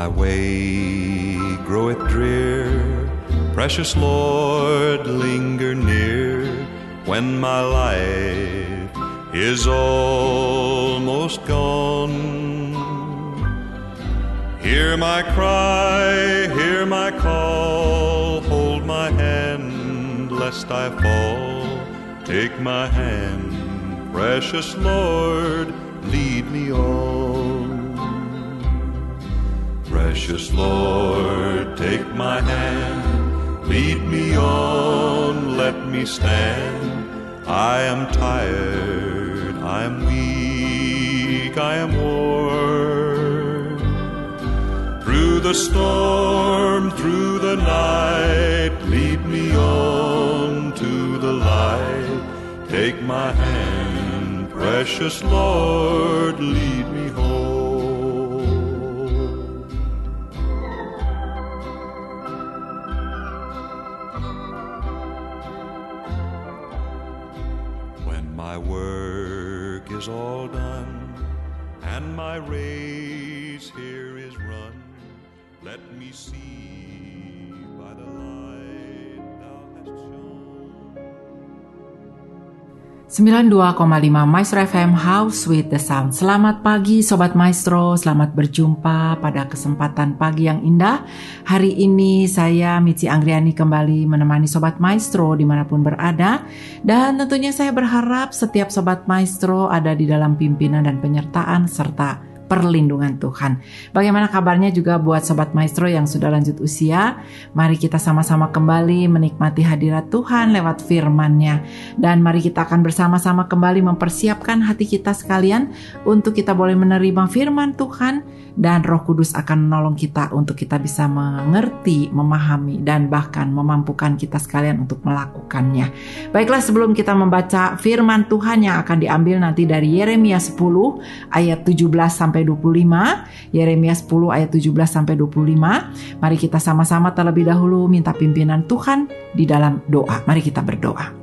my way groweth drear, precious Lord, linger near when my life is almost gone. Hear my cry, hear my call, hold my hand lest I fall. Take my hand, precious Lord, lead me on. Precious Lord, take my hand, lead me on, let me stand. I am tired, I am weak, I am worn. Through the storm, through the night, lead me on to the light. Take my hand, precious Lord, lead me home. my rage. 92,5 Maestro FM House with the Sound. Selamat pagi Sobat Maestro, selamat berjumpa pada kesempatan pagi yang indah. Hari ini saya Mici Anggriani kembali menemani Sobat Maestro di mana pun berada. Dan tentunya saya berharap setiap Sobat Maestro ada di dalam pimpinan dan penyertaan serta perlindungan Tuhan. Bagaimana kabarnya juga buat Sobat Maestro yang sudah lanjut usia? Mari kita sama-sama kembali menikmati hadirat Tuhan lewat firman-Nya. Dan mari kita akan bersama-sama kembali mempersiapkan hati kita sekalian untuk kita boleh menerima firman Tuhan dan Roh Kudus akan menolong kita untuk kita bisa mengerti, memahami dan bahkan memampukan kita sekalian untuk melakukannya. Baiklah sebelum kita membaca firman Tuhan yang akan diambil nanti dari Yeremia 10 ayat 17 sampai 25, Yeremia 10 ayat 17 sampai 25. Mari kita sama-sama terlebih dahulu minta pimpinan Tuhan di dalam doa. Mari kita berdoa.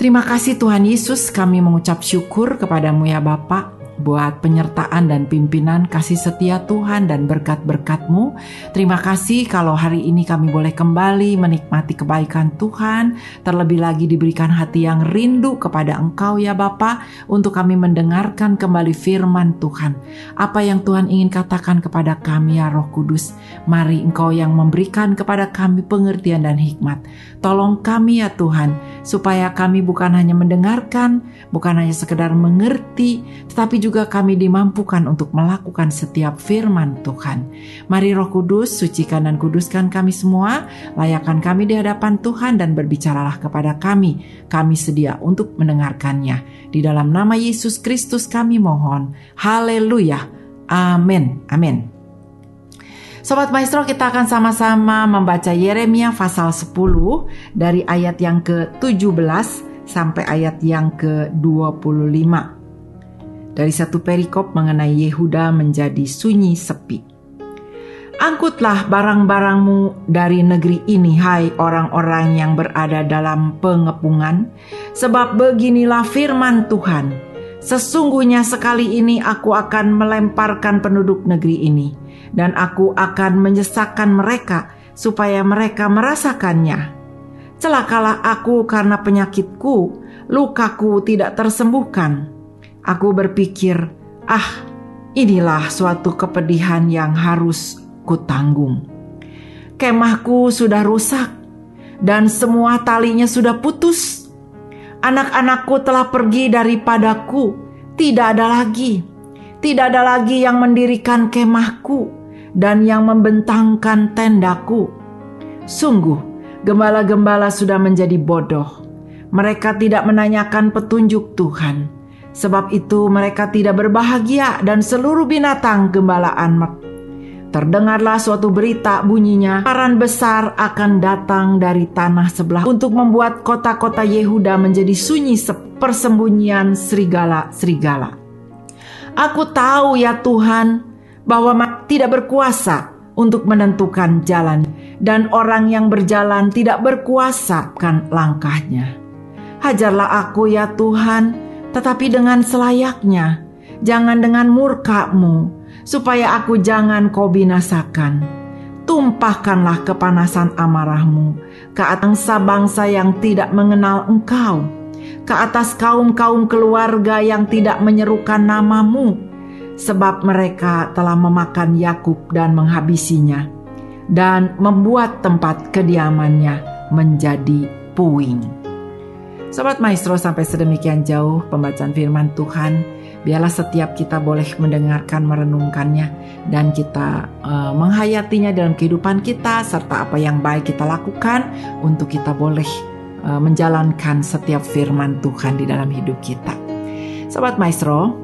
Terima kasih Tuhan Yesus, kami mengucap syukur kepadamu ya Bapak buat penyertaan dan pimpinan kasih setia Tuhan dan berkat-berkat-Mu. Terima kasih kalau hari ini kami boleh kembali menikmati kebaikan Tuhan, terlebih lagi diberikan hati yang rindu kepada Engkau ya Bapa untuk kami mendengarkan kembali firman Tuhan. Apa yang Tuhan ingin katakan kepada kami ya Roh Kudus, mari Engkau yang memberikan kepada kami pengertian dan hikmat. Tolong kami ya Tuhan, supaya kami bukan hanya mendengarkan, bukan hanya sekedar mengerti, tetapi juga juga kami dimampukan untuk melakukan setiap firman Tuhan. Mari Roh Kudus, sucikan dan kuduskan kami semua, layakkan kami di hadapan Tuhan dan berbicaralah kepada kami. Kami sedia untuk mendengarkannya. Di dalam nama Yesus Kristus kami mohon. Haleluya. Amin. Amin. Sobat Maestro kita akan sama-sama membaca Yeremia pasal 10 dari ayat yang ke-17 sampai ayat yang ke-25 dari satu perikop mengenai Yehuda menjadi sunyi sepi. Angkutlah barang-barangmu dari negeri ini, hai orang-orang yang berada dalam pengepungan, sebab beginilah firman Tuhan: Sesungguhnya sekali ini aku akan melemparkan penduduk negeri ini, dan aku akan menyesakkan mereka supaya mereka merasakannya. Celakalah aku karena penyakitku, lukaku tidak tersembuhkan Aku berpikir, ah, inilah suatu kepedihan yang harus kutanggung. Kemahku sudah rusak dan semua talinya sudah putus. Anak-anakku telah pergi daripadaku, tidak ada lagi. Tidak ada lagi yang mendirikan kemahku dan yang membentangkan tendaku. Sungguh, gembala-gembala sudah menjadi bodoh. Mereka tidak menanyakan petunjuk Tuhan Sebab itu mereka tidak berbahagia dan seluruh binatang gembalaan Terdengarlah suatu berita bunyinya, paran besar akan datang dari tanah sebelah untuk membuat kota-kota Yehuda menjadi sunyi persembunyian serigala-serigala. Aku tahu ya Tuhan bahwa tidak berkuasa untuk menentukan jalan dan orang yang berjalan tidak berkuasa kan langkahnya. Hajarlah aku ya Tuhan, tetapi dengan selayaknya, jangan dengan murkamu, supaya aku jangan kau binasakan. Tumpahkanlah kepanasan amarahmu ke atas bangsa yang tidak mengenal engkau, ke atas kaum-kaum keluarga yang tidak menyerukan namamu, sebab mereka telah memakan Yakub dan menghabisinya, dan membuat tempat kediamannya menjadi puing. Sobat Maestro sampai sedemikian jauh pembacaan firman Tuhan Biarlah setiap kita boleh mendengarkan, merenungkannya, dan kita uh, menghayatinya dalam kehidupan kita, serta apa yang baik kita lakukan untuk kita boleh uh, menjalankan setiap firman Tuhan di dalam hidup kita. Sobat Maestro,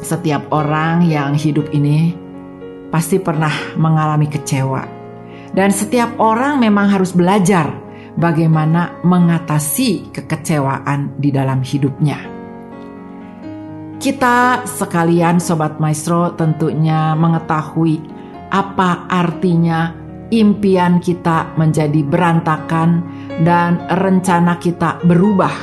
setiap orang yang hidup ini pasti pernah mengalami kecewa, dan setiap orang memang harus belajar bagaimana mengatasi kekecewaan di dalam hidupnya. Kita sekalian Sobat Maestro tentunya mengetahui apa artinya impian kita menjadi berantakan dan rencana kita berubah.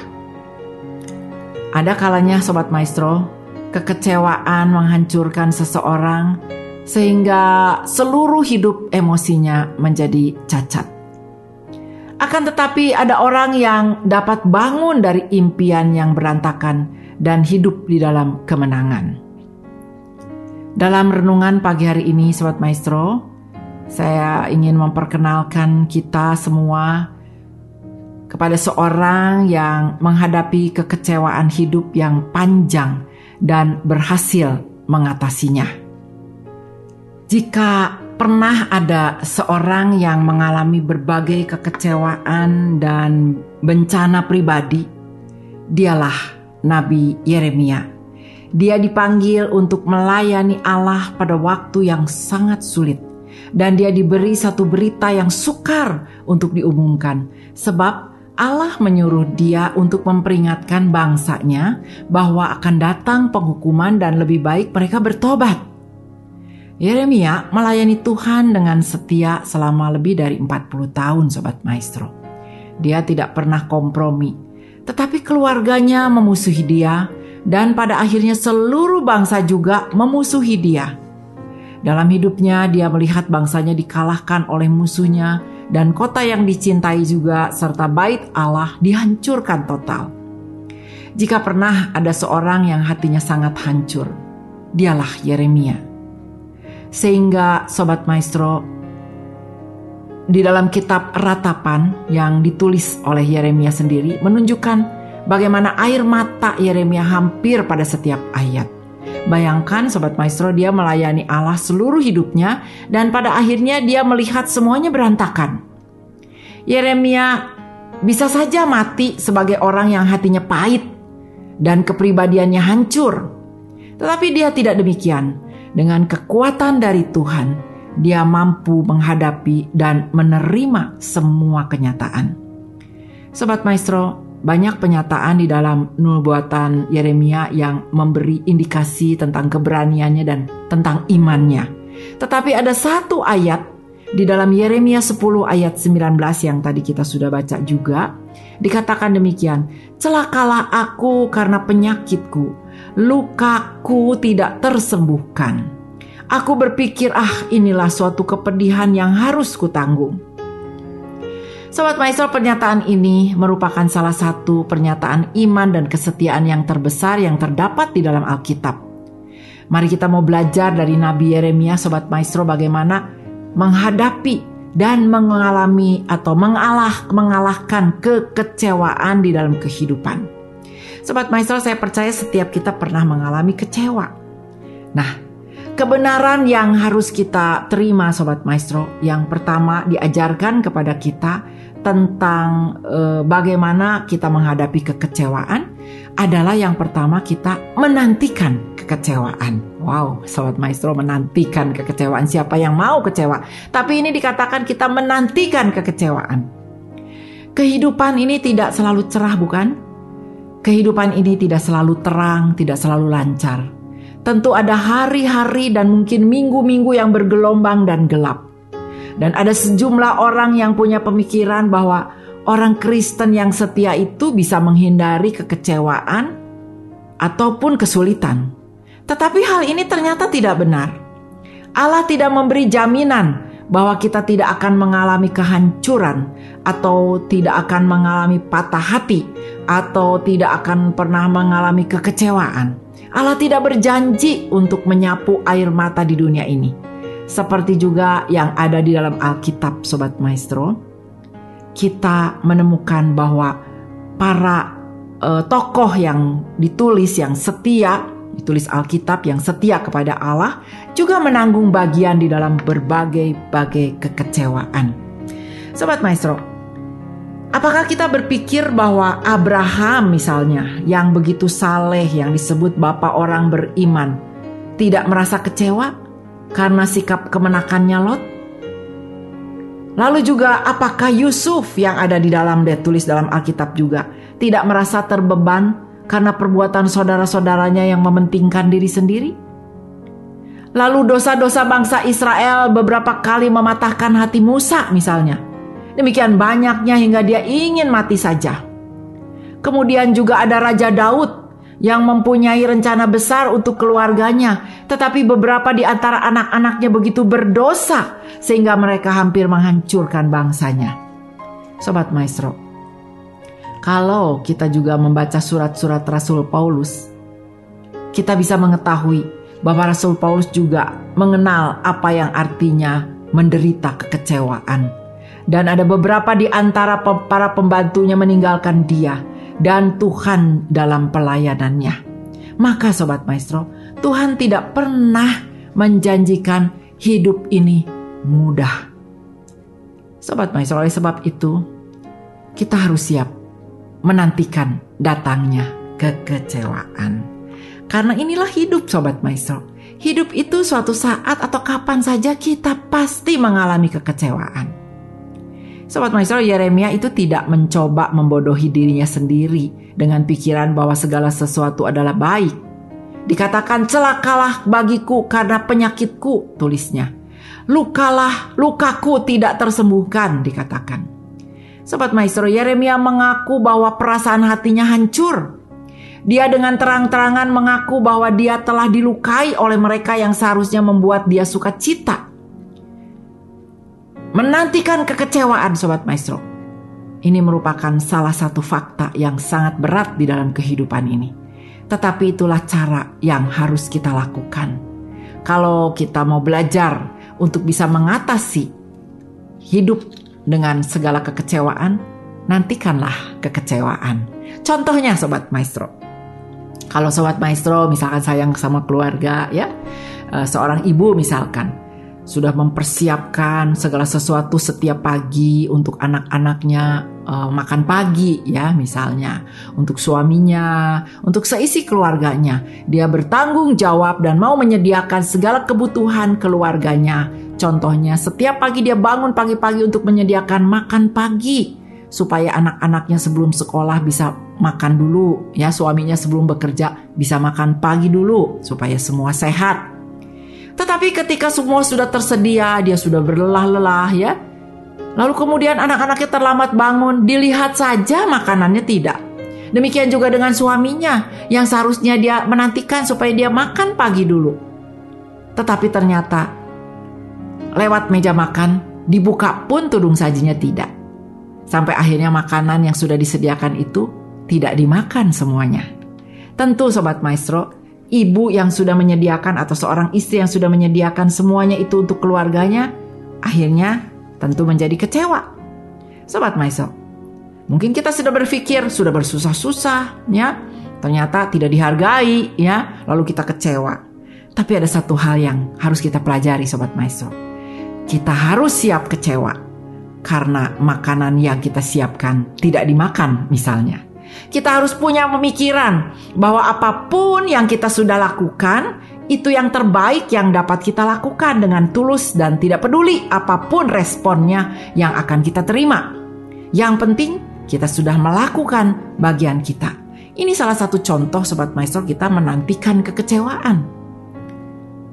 Ada kalanya Sobat Maestro, kekecewaan menghancurkan seseorang sehingga seluruh hidup emosinya menjadi cacat. Akan tetapi ada orang yang dapat bangun dari impian yang berantakan dan hidup di dalam kemenangan. Dalam renungan pagi hari ini, Sobat Maestro, saya ingin memperkenalkan kita semua kepada seorang yang menghadapi kekecewaan hidup yang panjang dan berhasil mengatasinya. Jika pernah ada seorang yang mengalami berbagai kekecewaan dan bencana pribadi, dialah Nabi Yeremia. Dia dipanggil untuk melayani Allah pada waktu yang sangat sulit, dan dia diberi satu berita yang sukar untuk diumumkan, sebab Allah menyuruh dia untuk memperingatkan bangsanya bahwa akan datang penghukuman dan lebih baik mereka bertobat. Yeremia melayani Tuhan dengan setia selama lebih dari 40 tahun Sobat Maestro. Dia tidak pernah kompromi tetapi keluarganya memusuhi dia, dan pada akhirnya seluruh bangsa juga memusuhi dia. Dalam hidupnya, dia melihat bangsanya dikalahkan oleh musuhnya, dan kota yang dicintai juga, serta bait Allah dihancurkan total. Jika pernah ada seorang yang hatinya sangat hancur, dialah Yeremia. Sehingga, sobat maestro, di dalam kitab Ratapan yang ditulis oleh Yeremia sendiri menunjukkan bagaimana air mata Yeremia hampir pada setiap ayat. Bayangkan sobat maestro dia melayani Allah seluruh hidupnya dan pada akhirnya dia melihat semuanya berantakan. Yeremia bisa saja mati sebagai orang yang hatinya pahit dan kepribadiannya hancur. Tetapi dia tidak demikian. Dengan kekuatan dari Tuhan, dia mampu menghadapi dan menerima semua kenyataan. Sobat Maestro, banyak penyataan di dalam nubuatan Yeremia yang memberi indikasi tentang keberaniannya dan tentang imannya. Tetapi ada satu ayat di dalam Yeremia 10 ayat 19 yang tadi kita sudah baca juga, dikatakan demikian, Celakalah aku karena penyakitku, lukaku tidak tersembuhkan. Aku berpikir, ah inilah suatu kepedihan yang harus kutanggung. Sobat Maestro, pernyataan ini merupakan salah satu pernyataan iman dan kesetiaan yang terbesar yang terdapat di dalam Alkitab. Mari kita mau belajar dari Nabi Yeremia, Sobat Maestro, bagaimana menghadapi dan mengalami atau mengalah mengalahkan kekecewaan di dalam kehidupan. Sobat Maestro, saya percaya setiap kita pernah mengalami kecewa. Nah, Kebenaran yang harus kita terima Sobat Maestro Yang pertama diajarkan kepada kita tentang e, bagaimana kita menghadapi kekecewaan adalah yang pertama kita menantikan kekecewaan. Wow, Sobat Maestro menantikan kekecewaan. Siapa yang mau kecewa? Tapi ini dikatakan kita menantikan kekecewaan. Kehidupan ini tidak selalu cerah bukan? Kehidupan ini tidak selalu terang, tidak selalu lancar. Tentu ada hari-hari dan mungkin minggu-minggu yang bergelombang dan gelap. Dan ada sejumlah orang yang punya pemikiran bahwa orang Kristen yang setia itu bisa menghindari kekecewaan ataupun kesulitan. Tetapi hal ini ternyata tidak benar. Allah tidak memberi jaminan bahwa kita tidak akan mengalami kehancuran atau tidak akan mengalami patah hati atau tidak akan pernah mengalami kekecewaan. Allah tidak berjanji untuk menyapu air mata di dunia ini. Seperti juga yang ada di dalam Alkitab Sobat Maestro, kita menemukan bahwa para uh, tokoh yang ditulis yang setia ditulis Alkitab yang setia kepada Allah juga menanggung bagian di dalam berbagai-bagai kekecewaan. Sobat Maestro, apakah kita berpikir bahwa Abraham misalnya yang begitu saleh yang disebut bapak orang beriman tidak merasa kecewa karena sikap kemenakannya Lot? Lalu juga apakah Yusuf yang ada di dalam dia tulis dalam Alkitab juga tidak merasa terbeban karena perbuatan saudara-saudaranya yang mementingkan diri sendiri? Lalu dosa-dosa bangsa Israel beberapa kali mematahkan hati Musa misalnya. Demikian banyaknya hingga dia ingin mati saja. Kemudian juga ada Raja Daud yang mempunyai rencana besar untuk keluarganya, tetapi beberapa di antara anak-anaknya begitu berdosa sehingga mereka hampir menghancurkan bangsanya. Sobat Maestro, kalau kita juga membaca surat-surat Rasul Paulus, kita bisa mengetahui bahwa Rasul Paulus juga mengenal apa yang artinya menderita kekecewaan. Dan ada beberapa di antara para pembantunya meninggalkan dia dan Tuhan dalam pelayanannya. Maka sobat maestro, Tuhan tidak pernah menjanjikan hidup ini mudah. Sobat maestro, oleh sebab itu kita harus siap menantikan datangnya kekecewaan. Karena inilah hidup Sobat Maestro. Hidup itu suatu saat atau kapan saja kita pasti mengalami kekecewaan. Sobat Maestro Yeremia itu tidak mencoba membodohi dirinya sendiri dengan pikiran bahwa segala sesuatu adalah baik. Dikatakan celakalah bagiku karena penyakitku tulisnya. Lukalah lukaku tidak tersembuhkan dikatakan. Sobat Maestro, Yeremia mengaku bahwa perasaan hatinya hancur. Dia dengan terang-terangan mengaku bahwa dia telah dilukai oleh mereka yang seharusnya membuat dia suka cita. Menantikan kekecewaan Sobat Maestro. Ini merupakan salah satu fakta yang sangat berat di dalam kehidupan ini. Tetapi itulah cara yang harus kita lakukan. Kalau kita mau belajar untuk bisa mengatasi hidup dengan segala kekecewaan, nantikanlah kekecewaan. Contohnya Sobat Maestro. Kalau Sobat Maestro misalkan sayang sama keluarga ya, eh, seorang ibu misalkan sudah mempersiapkan segala sesuatu setiap pagi untuk anak-anaknya uh, makan pagi ya misalnya untuk suaminya untuk seisi keluarganya dia bertanggung jawab dan mau menyediakan segala kebutuhan keluarganya contohnya setiap pagi dia bangun pagi-pagi untuk menyediakan makan pagi supaya anak-anaknya sebelum sekolah bisa makan dulu ya suaminya sebelum bekerja bisa makan pagi dulu supaya semua sehat tetapi ketika semua sudah tersedia, dia sudah berlelah-lelah ya. Lalu kemudian anak-anaknya terlambat bangun, dilihat saja makanannya tidak. Demikian juga dengan suaminya yang seharusnya dia menantikan supaya dia makan pagi dulu. Tetapi ternyata lewat meja makan dibuka pun tudung sajinya tidak. Sampai akhirnya makanan yang sudah disediakan itu tidak dimakan semuanya. Tentu sobat maestro, ibu yang sudah menyediakan atau seorang istri yang sudah menyediakan semuanya itu untuk keluarganya, akhirnya tentu menjadi kecewa. Sobat Maiso, mungkin kita sudah berpikir, sudah bersusah-susah, ya, ternyata tidak dihargai, ya, lalu kita kecewa. Tapi ada satu hal yang harus kita pelajari, Sobat Maiso. Kita harus siap kecewa karena makanan yang kita siapkan tidak dimakan, misalnya. Kita harus punya pemikiran bahwa apa pun yang kita sudah lakukan itu yang terbaik yang dapat kita lakukan dengan tulus dan tidak peduli apa pun responnya yang akan kita terima. Yang penting kita sudah melakukan bagian kita. Ini salah satu contoh sobat maestro kita menantikan kekecewaan.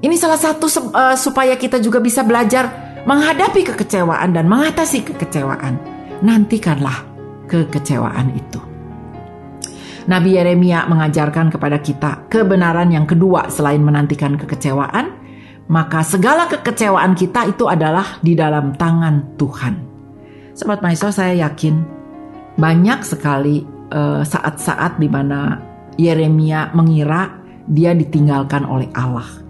Ini salah satu uh, supaya kita juga bisa belajar menghadapi kekecewaan dan mengatasi kekecewaan. Nantikanlah kekecewaan itu. Nabi Yeremia mengajarkan kepada kita kebenaran yang kedua selain menantikan kekecewaan, maka segala kekecewaan kita itu adalah di dalam tangan Tuhan. Sobat Maestro, saya yakin banyak sekali eh, saat-saat uh, di mana Yeremia mengira dia ditinggalkan oleh Allah.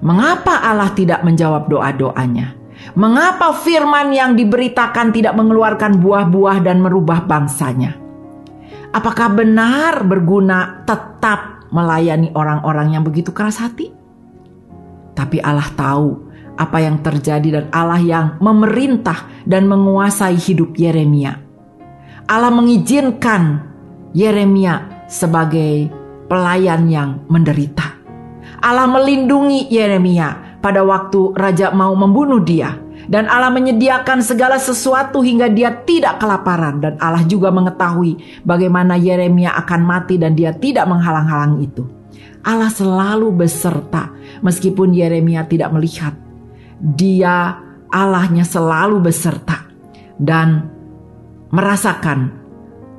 Mengapa Allah tidak menjawab doa-doanya? Mengapa firman yang diberitakan tidak mengeluarkan buah-buah dan merubah bangsanya? Apakah benar berguna tetap melayani orang-orang yang begitu keras hati? Tapi Allah tahu apa yang terjadi dan Allah yang memerintah dan menguasai hidup Yeremia. Allah mengizinkan Yeremia sebagai pelayan yang menderita. Allah melindungi Yeremia pada waktu raja mau membunuh dia dan Allah menyediakan segala sesuatu hingga dia tidak kelaparan dan Allah juga mengetahui bagaimana Yeremia akan mati dan dia tidak menghalang-halang itu. Allah selalu beserta meskipun Yeremia tidak melihat. Dia Allahnya selalu beserta dan merasakan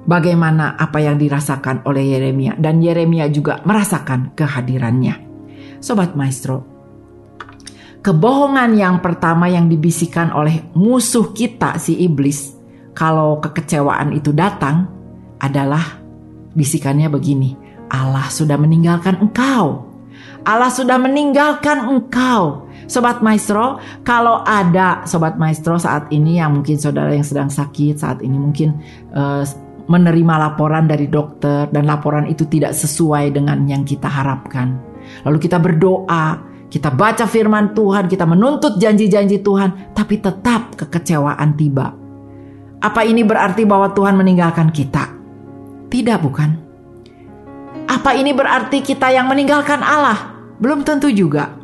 bagaimana apa yang dirasakan oleh Yeremia dan Yeremia juga merasakan kehadirannya. Sobat Maestro, kebohongan yang pertama yang dibisikkan oleh musuh kita si iblis kalau kekecewaan itu datang adalah bisikannya begini. Allah sudah meninggalkan engkau. Allah sudah meninggalkan engkau. Sobat Maestro, kalau ada Sobat Maestro saat ini yang mungkin saudara yang sedang sakit saat ini mungkin uh, menerima laporan dari dokter dan laporan itu tidak sesuai dengan yang kita harapkan. Lalu kita berdoa, kita baca firman Tuhan, kita menuntut janji-janji Tuhan, tapi tetap kekecewaan tiba. Apa ini berarti bahwa Tuhan meninggalkan kita? Tidak, bukan. Apa ini berarti kita yang meninggalkan Allah? Belum tentu juga.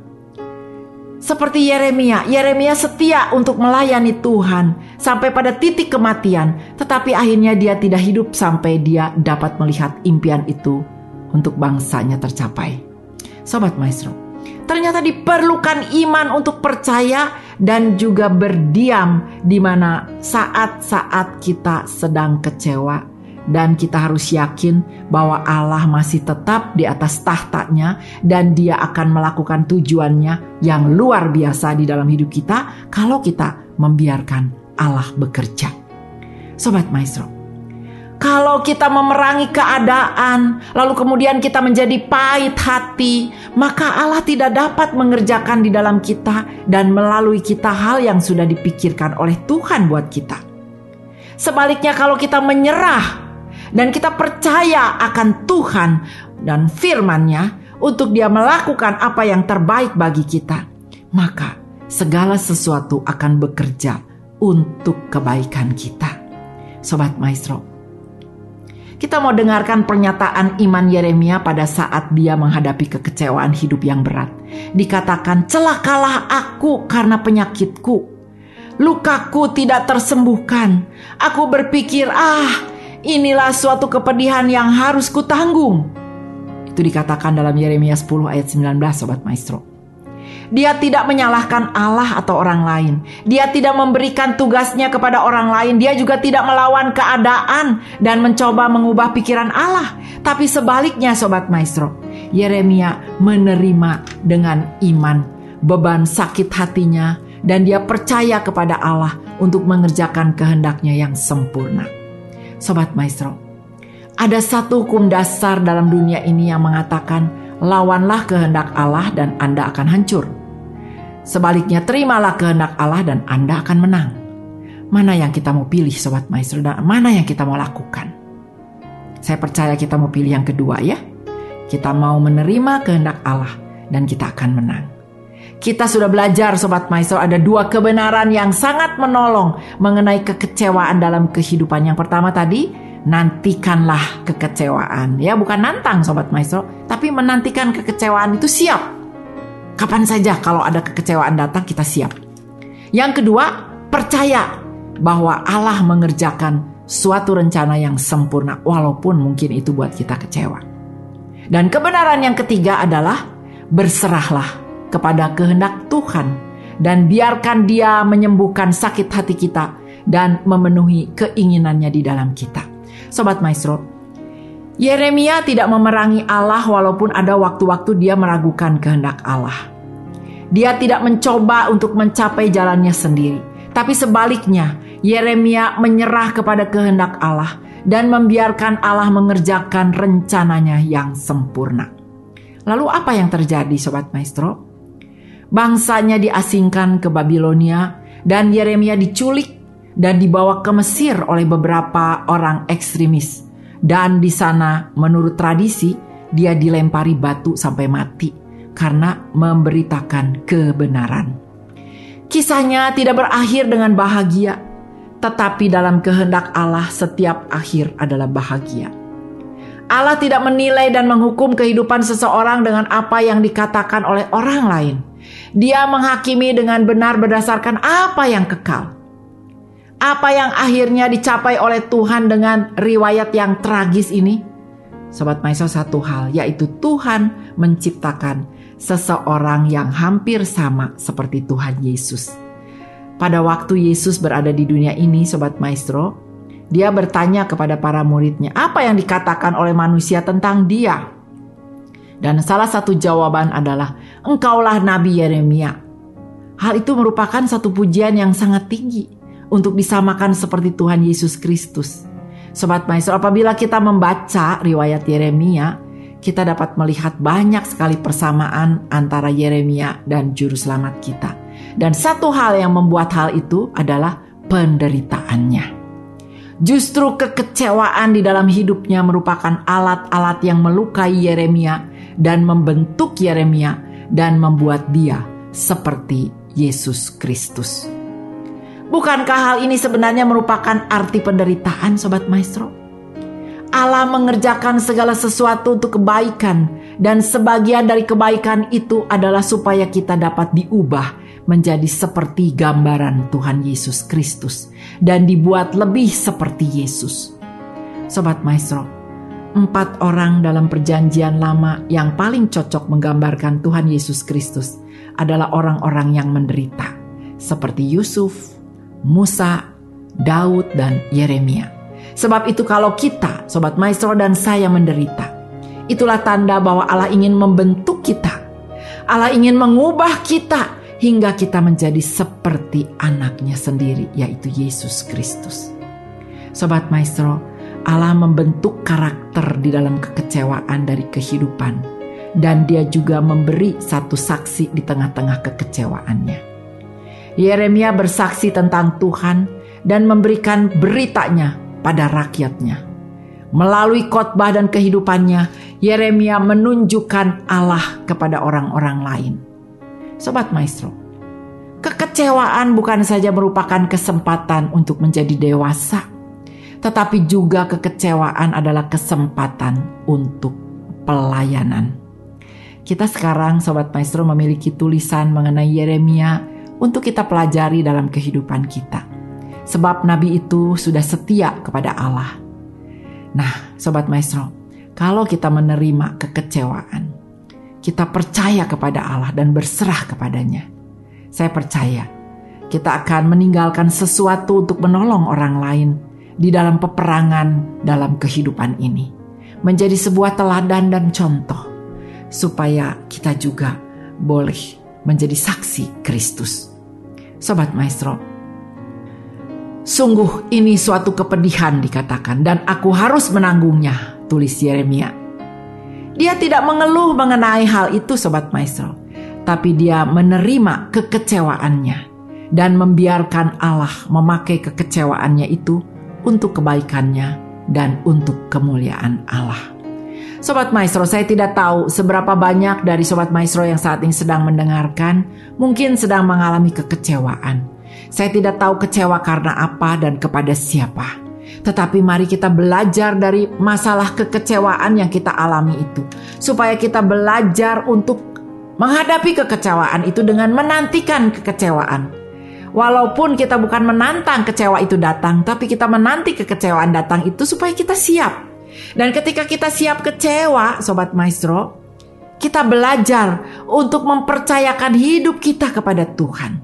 Seperti Yeremia, Yeremia setia untuk melayani Tuhan sampai pada titik kematian, tetapi akhirnya dia tidak hidup sampai dia dapat melihat impian itu untuk bangsanya tercapai. Sobat Maestro, ternyata diperlukan iman untuk percaya dan juga berdiam di mana saat-saat kita sedang kecewa dan kita harus yakin bahwa Allah masih tetap di atas tahtanya dan dia akan melakukan tujuannya yang luar biasa di dalam hidup kita kalau kita membiarkan Allah bekerja. Sobat Maestro, kalau kita memerangi keadaan, lalu kemudian kita menjadi pahit hati, maka Allah tidak dapat mengerjakan di dalam kita dan melalui kita hal yang sudah dipikirkan oleh Tuhan buat kita. Sebaliknya, kalau kita menyerah dan kita percaya akan Tuhan dan firman-Nya untuk dia melakukan apa yang terbaik bagi kita, maka segala sesuatu akan bekerja untuk kebaikan kita. Sobat Maestro, kita mau dengarkan pernyataan iman Yeremia pada saat dia menghadapi kekecewaan hidup yang berat. Dikatakan, celakalah aku karena penyakitku. Lukaku tidak tersembuhkan. Aku berpikir, ah inilah suatu kepedihan yang harus kutanggung. Itu dikatakan dalam Yeremia 10 ayat 19 Sobat Maestro. Dia tidak menyalahkan Allah atau orang lain. Dia tidak memberikan tugasnya kepada orang lain. Dia juga tidak melawan keadaan dan mencoba mengubah pikiran Allah. Tapi sebaliknya Sobat Maestro, Yeremia menerima dengan iman beban sakit hatinya dan dia percaya kepada Allah untuk mengerjakan kehendaknya yang sempurna. Sobat Maestro, ada satu hukum dasar dalam dunia ini yang mengatakan lawanlah kehendak Allah dan Anda akan hancur. Sebaliknya terimalah kehendak Allah dan Anda akan menang. Mana yang kita mau pilih Sobat Maestro dan mana yang kita mau lakukan? Saya percaya kita mau pilih yang kedua ya. Kita mau menerima kehendak Allah dan kita akan menang. Kita sudah belajar Sobat Maestro ada dua kebenaran yang sangat menolong mengenai kekecewaan dalam kehidupan. Yang pertama tadi, nantikanlah kekecewaan. Ya bukan nantang Sobat Maestro, tapi menantikan kekecewaan itu siap. Kapan saja kalau ada kekecewaan datang kita siap. Yang kedua, percaya bahwa Allah mengerjakan suatu rencana yang sempurna walaupun mungkin itu buat kita kecewa. Dan kebenaran yang ketiga adalah berserahlah kepada kehendak Tuhan dan biarkan Dia menyembuhkan sakit hati kita dan memenuhi keinginannya di dalam kita. Sobat Maestro, Yeremia tidak memerangi Allah walaupun ada waktu-waktu dia meragukan kehendak Allah. Dia tidak mencoba untuk mencapai jalannya sendiri, tapi sebaliknya, Yeremia menyerah kepada kehendak Allah dan membiarkan Allah mengerjakan rencananya yang sempurna. Lalu apa yang terjadi sobat maestro? Bangsanya diasingkan ke Babilonia dan Yeremia diculik dan dibawa ke Mesir oleh beberapa orang ekstremis. Dan di sana menurut tradisi dia dilempari batu sampai mati karena memberitakan kebenaran. Kisahnya tidak berakhir dengan bahagia, tetapi dalam kehendak Allah setiap akhir adalah bahagia. Allah tidak menilai dan menghukum kehidupan seseorang dengan apa yang dikatakan oleh orang lain. Dia menghakimi dengan benar berdasarkan apa yang kekal. Apa yang akhirnya dicapai oleh Tuhan dengan riwayat yang tragis ini? Sobat Maestro satu hal yaitu Tuhan menciptakan seseorang yang hampir sama seperti Tuhan Yesus. Pada waktu Yesus berada di dunia ini, Sobat Maestro, dia bertanya kepada para muridnya, apa yang dikatakan oleh manusia tentang dia? Dan salah satu jawaban adalah, engkaulah Nabi Yeremia. Hal itu merupakan satu pujian yang sangat tinggi untuk disamakan seperti Tuhan Yesus Kristus. Sobat Maestro, apabila kita membaca riwayat Yeremia, kita dapat melihat banyak sekali persamaan antara Yeremia dan juru selamat kita. Dan satu hal yang membuat hal itu adalah penderitaannya. Justru kekecewaan di dalam hidupnya merupakan alat-alat yang melukai Yeremia dan membentuk Yeremia dan membuat dia seperti Yesus Kristus. Bukankah hal ini sebenarnya merupakan arti penderitaan Sobat Maestro? Allah mengerjakan segala sesuatu untuk kebaikan dan sebagian dari kebaikan itu adalah supaya kita dapat diubah menjadi seperti gambaran Tuhan Yesus Kristus dan dibuat lebih seperti Yesus. Sobat Maestro, empat orang dalam perjanjian lama yang paling cocok menggambarkan Tuhan Yesus Kristus adalah orang-orang yang menderita, seperti Yusuf, Musa, Daud, dan Yeremia. Sebab itu kalau kita, Sobat Maestro dan saya menderita, itulah tanda bahwa Allah ingin membentuk kita. Allah ingin mengubah kita hingga kita menjadi seperti anaknya sendiri, yaitu Yesus Kristus. Sobat Maestro, Allah membentuk karakter di dalam kekecewaan dari kehidupan, dan Dia juga memberi satu saksi di tengah-tengah kekecewaannya. Yeremia bersaksi tentang Tuhan dan memberikan beritanya pada rakyatnya. Melalui khotbah dan kehidupannya, Yeremia menunjukkan Allah kepada orang-orang lain. Sobat Maestro, kekecewaan bukan saja merupakan kesempatan untuk menjadi dewasa, tetapi juga kekecewaan adalah kesempatan untuk pelayanan. Kita sekarang Sobat Maestro memiliki tulisan mengenai Yeremia untuk kita pelajari dalam kehidupan kita. Sebab nabi itu sudah setia kepada Allah. Nah, Sobat Maestro, kalau kita menerima kekecewaan, kita percaya kepada Allah dan berserah kepadanya. Saya percaya kita akan meninggalkan sesuatu untuk menolong orang lain di dalam peperangan dalam kehidupan ini. Menjadi sebuah teladan dan contoh supaya kita juga boleh menjadi saksi Kristus. Sobat Maestro, sungguh ini suatu kepedihan dikatakan dan aku harus menanggungnya, tulis Yeremia. Dia tidak mengeluh mengenai hal itu Sobat Maestro. Tapi dia menerima kekecewaannya dan membiarkan Allah memakai kekecewaannya itu untuk kebaikannya dan untuk kemuliaan Allah. Sobat Maestro, saya tidak tahu seberapa banyak dari Sobat Maestro yang saat ini sedang mendengarkan mungkin sedang mengalami kekecewaan. Saya tidak tahu kecewa karena apa dan kepada siapa. Tetapi mari kita belajar dari masalah kekecewaan yang kita alami itu. Supaya kita belajar untuk menghadapi kekecewaan itu dengan menantikan kekecewaan. Walaupun kita bukan menantang kecewa itu datang, tapi kita menanti kekecewaan datang itu supaya kita siap. Dan ketika kita siap kecewa, Sobat Maestro, kita belajar untuk mempercayakan hidup kita kepada Tuhan.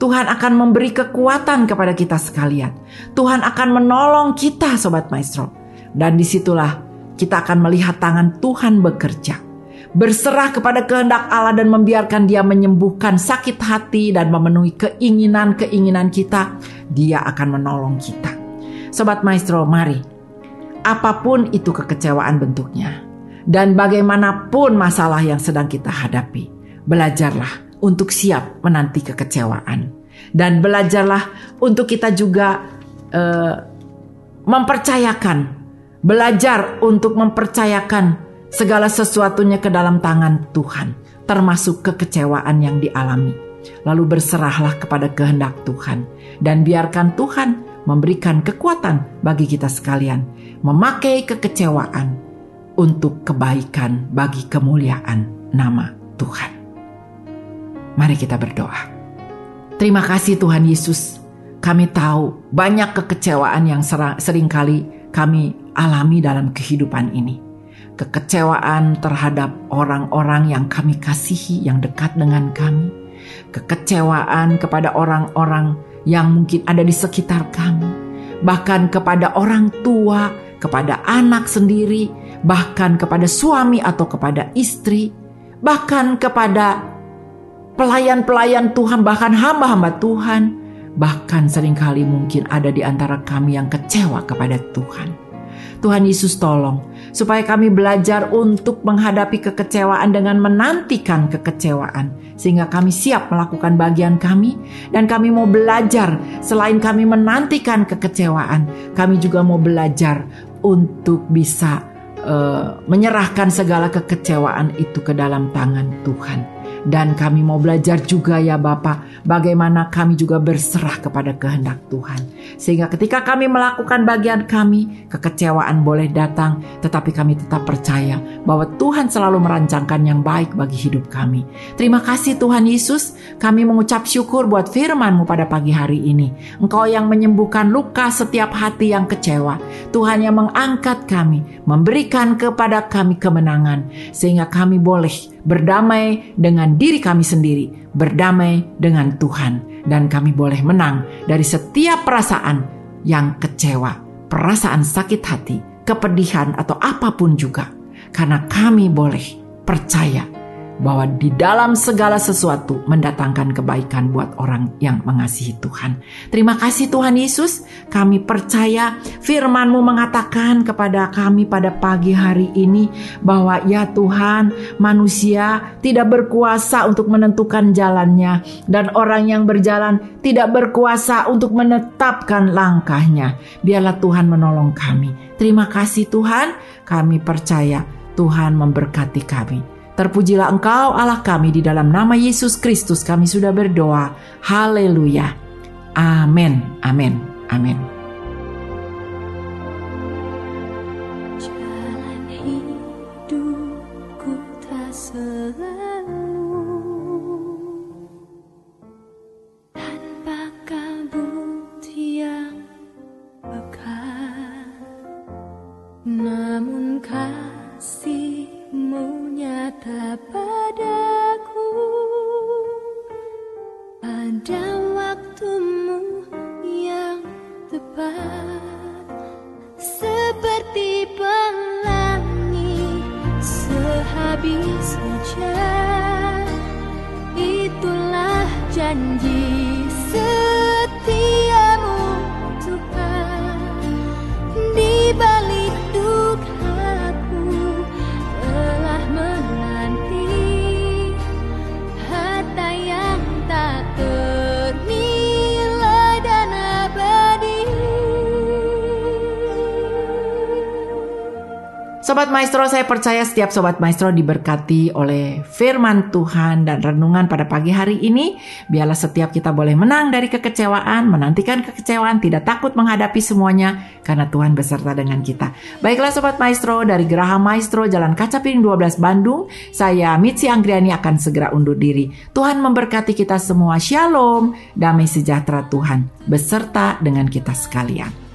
Tuhan akan memberi kekuatan kepada kita sekalian. Tuhan akan menolong kita Sobat Maestro. Dan di situlah kita akan melihat tangan Tuhan bekerja. berserah kepada kehendak Allah dan membiarkan Dia menyembuhkan sakit hati dan memenuhi keinginan-keinginan kita, Dia akan menolong kita. Sobat Maestro, mari. Apa pun itu kekecewaan bentuknya. Dan bagaimanapun masalah yang sedang kita hadapi, belajarlah untuk siap menanti kekecewaan. Dan belajarlah untuk kita juga uh, mempercayakan, belajar untuk mempercayakan segala sesuatunya ke dalam tangan Tuhan, termasuk kekecewaan yang dialami. Lalu berserahlah kepada kehendak Tuhan. Dan biarkan Tuhan memberikan kekuatan bagi kita sekalian memakai kekecewaan untuk kebaikan bagi kemuliaan nama Tuhan. Mari kita berdoa. Terima kasih Tuhan Yesus. Kami tahu banyak kekecewaan yang sering kali kami alami dalam kehidupan ini kekecewaan terhadap orang-orang yang kami kasihi, yang dekat dengan kami, kekecewaan kepada orang-orang yang mungkin ada di sekitar kami, bahkan kepada orang tua, kepada anak sendiri, bahkan kepada suami atau kepada istri, bahkan kepada pelayan-pelayan Tuhan, bahkan hamba-hamba Tuhan, bahkan sering kali mungkin ada di antara kami yang kecewa kepada Tuhan. Tuhan Yesus tolong supaya kami belajar untuk menghadapi kekecewaan dengan menantikan kekecewaan. Sehingga kami siap melakukan bagian kami dan kami mau belajar selain kami menantikan kekecewaan kami juga mau belajar untuk bisa uh, menyerahkan segala kekecewaan itu ke dalam tangan Tuhan dan kami mau belajar juga ya Bapak, bagaimana kami juga berserah kepada kehendak Tuhan. Sehingga ketika kami melakukan bagian kami, kekecewaan boleh datang, tetapi kami tetap percaya bahwa Tuhan selalu merancangkan yang baik bagi hidup kami. Terima kasih Tuhan Yesus, kami mengucap syukur buat firman-Mu pada pagi hari ini. Engkau yang menyembuhkan luka setiap hati yang kecewa. Tuhan yang mengangkat kami, memberikan kepada kami kemenangan, sehingga kami boleh berdamai dengan diri kami sendiri, berdamai dengan Tuhan, dan kami boleh menang dari setiap perasaan yang kecewa, perasaan sakit hati, kepedihan, atau apa pun juga, karena kami boleh percaya bahwa di dalam segala sesuatu mendatangkan kebaikan buat orang yang mengasihi Tuhan. Terima kasih Tuhan Yesus, kami percaya firman-Mu mengatakan kepada kami pada pagi hari ini bahwa ya Tuhan, manusia tidak berkuasa untuk menentukan jalannya dan orang yang berjalan tidak berkuasa untuk menetapkan langkahnya. Biarlah Tuhan menolong kami. Terima kasih Tuhan, kami percaya Tuhan memberkati kami. Terpujilah Engkau Allah kami di dalam nama Yesus Kristus kami sudah berdoa. Haleluya. Amin. Amin. Amin. Sobat Maestro, saya percaya setiap Sobat Maestro diberkati oleh firman Tuhan dan renungan pada pagi hari ini. Biarlah setiap kita boleh menang dari kekecewaan, menantikan kekecewaan, tidak takut menghadapi semuanya, karena Tuhan beserta dengan kita. Baiklah Sobat Maestro, dari Geraha Maestro Jalan Kaca Piring 12 Bandung, saya Mitzi Anggriani akan segera undur diri. Tuhan memberkati kita semua. Shalom, damai sejahtera Tuhan beserta dengan kita sekalian.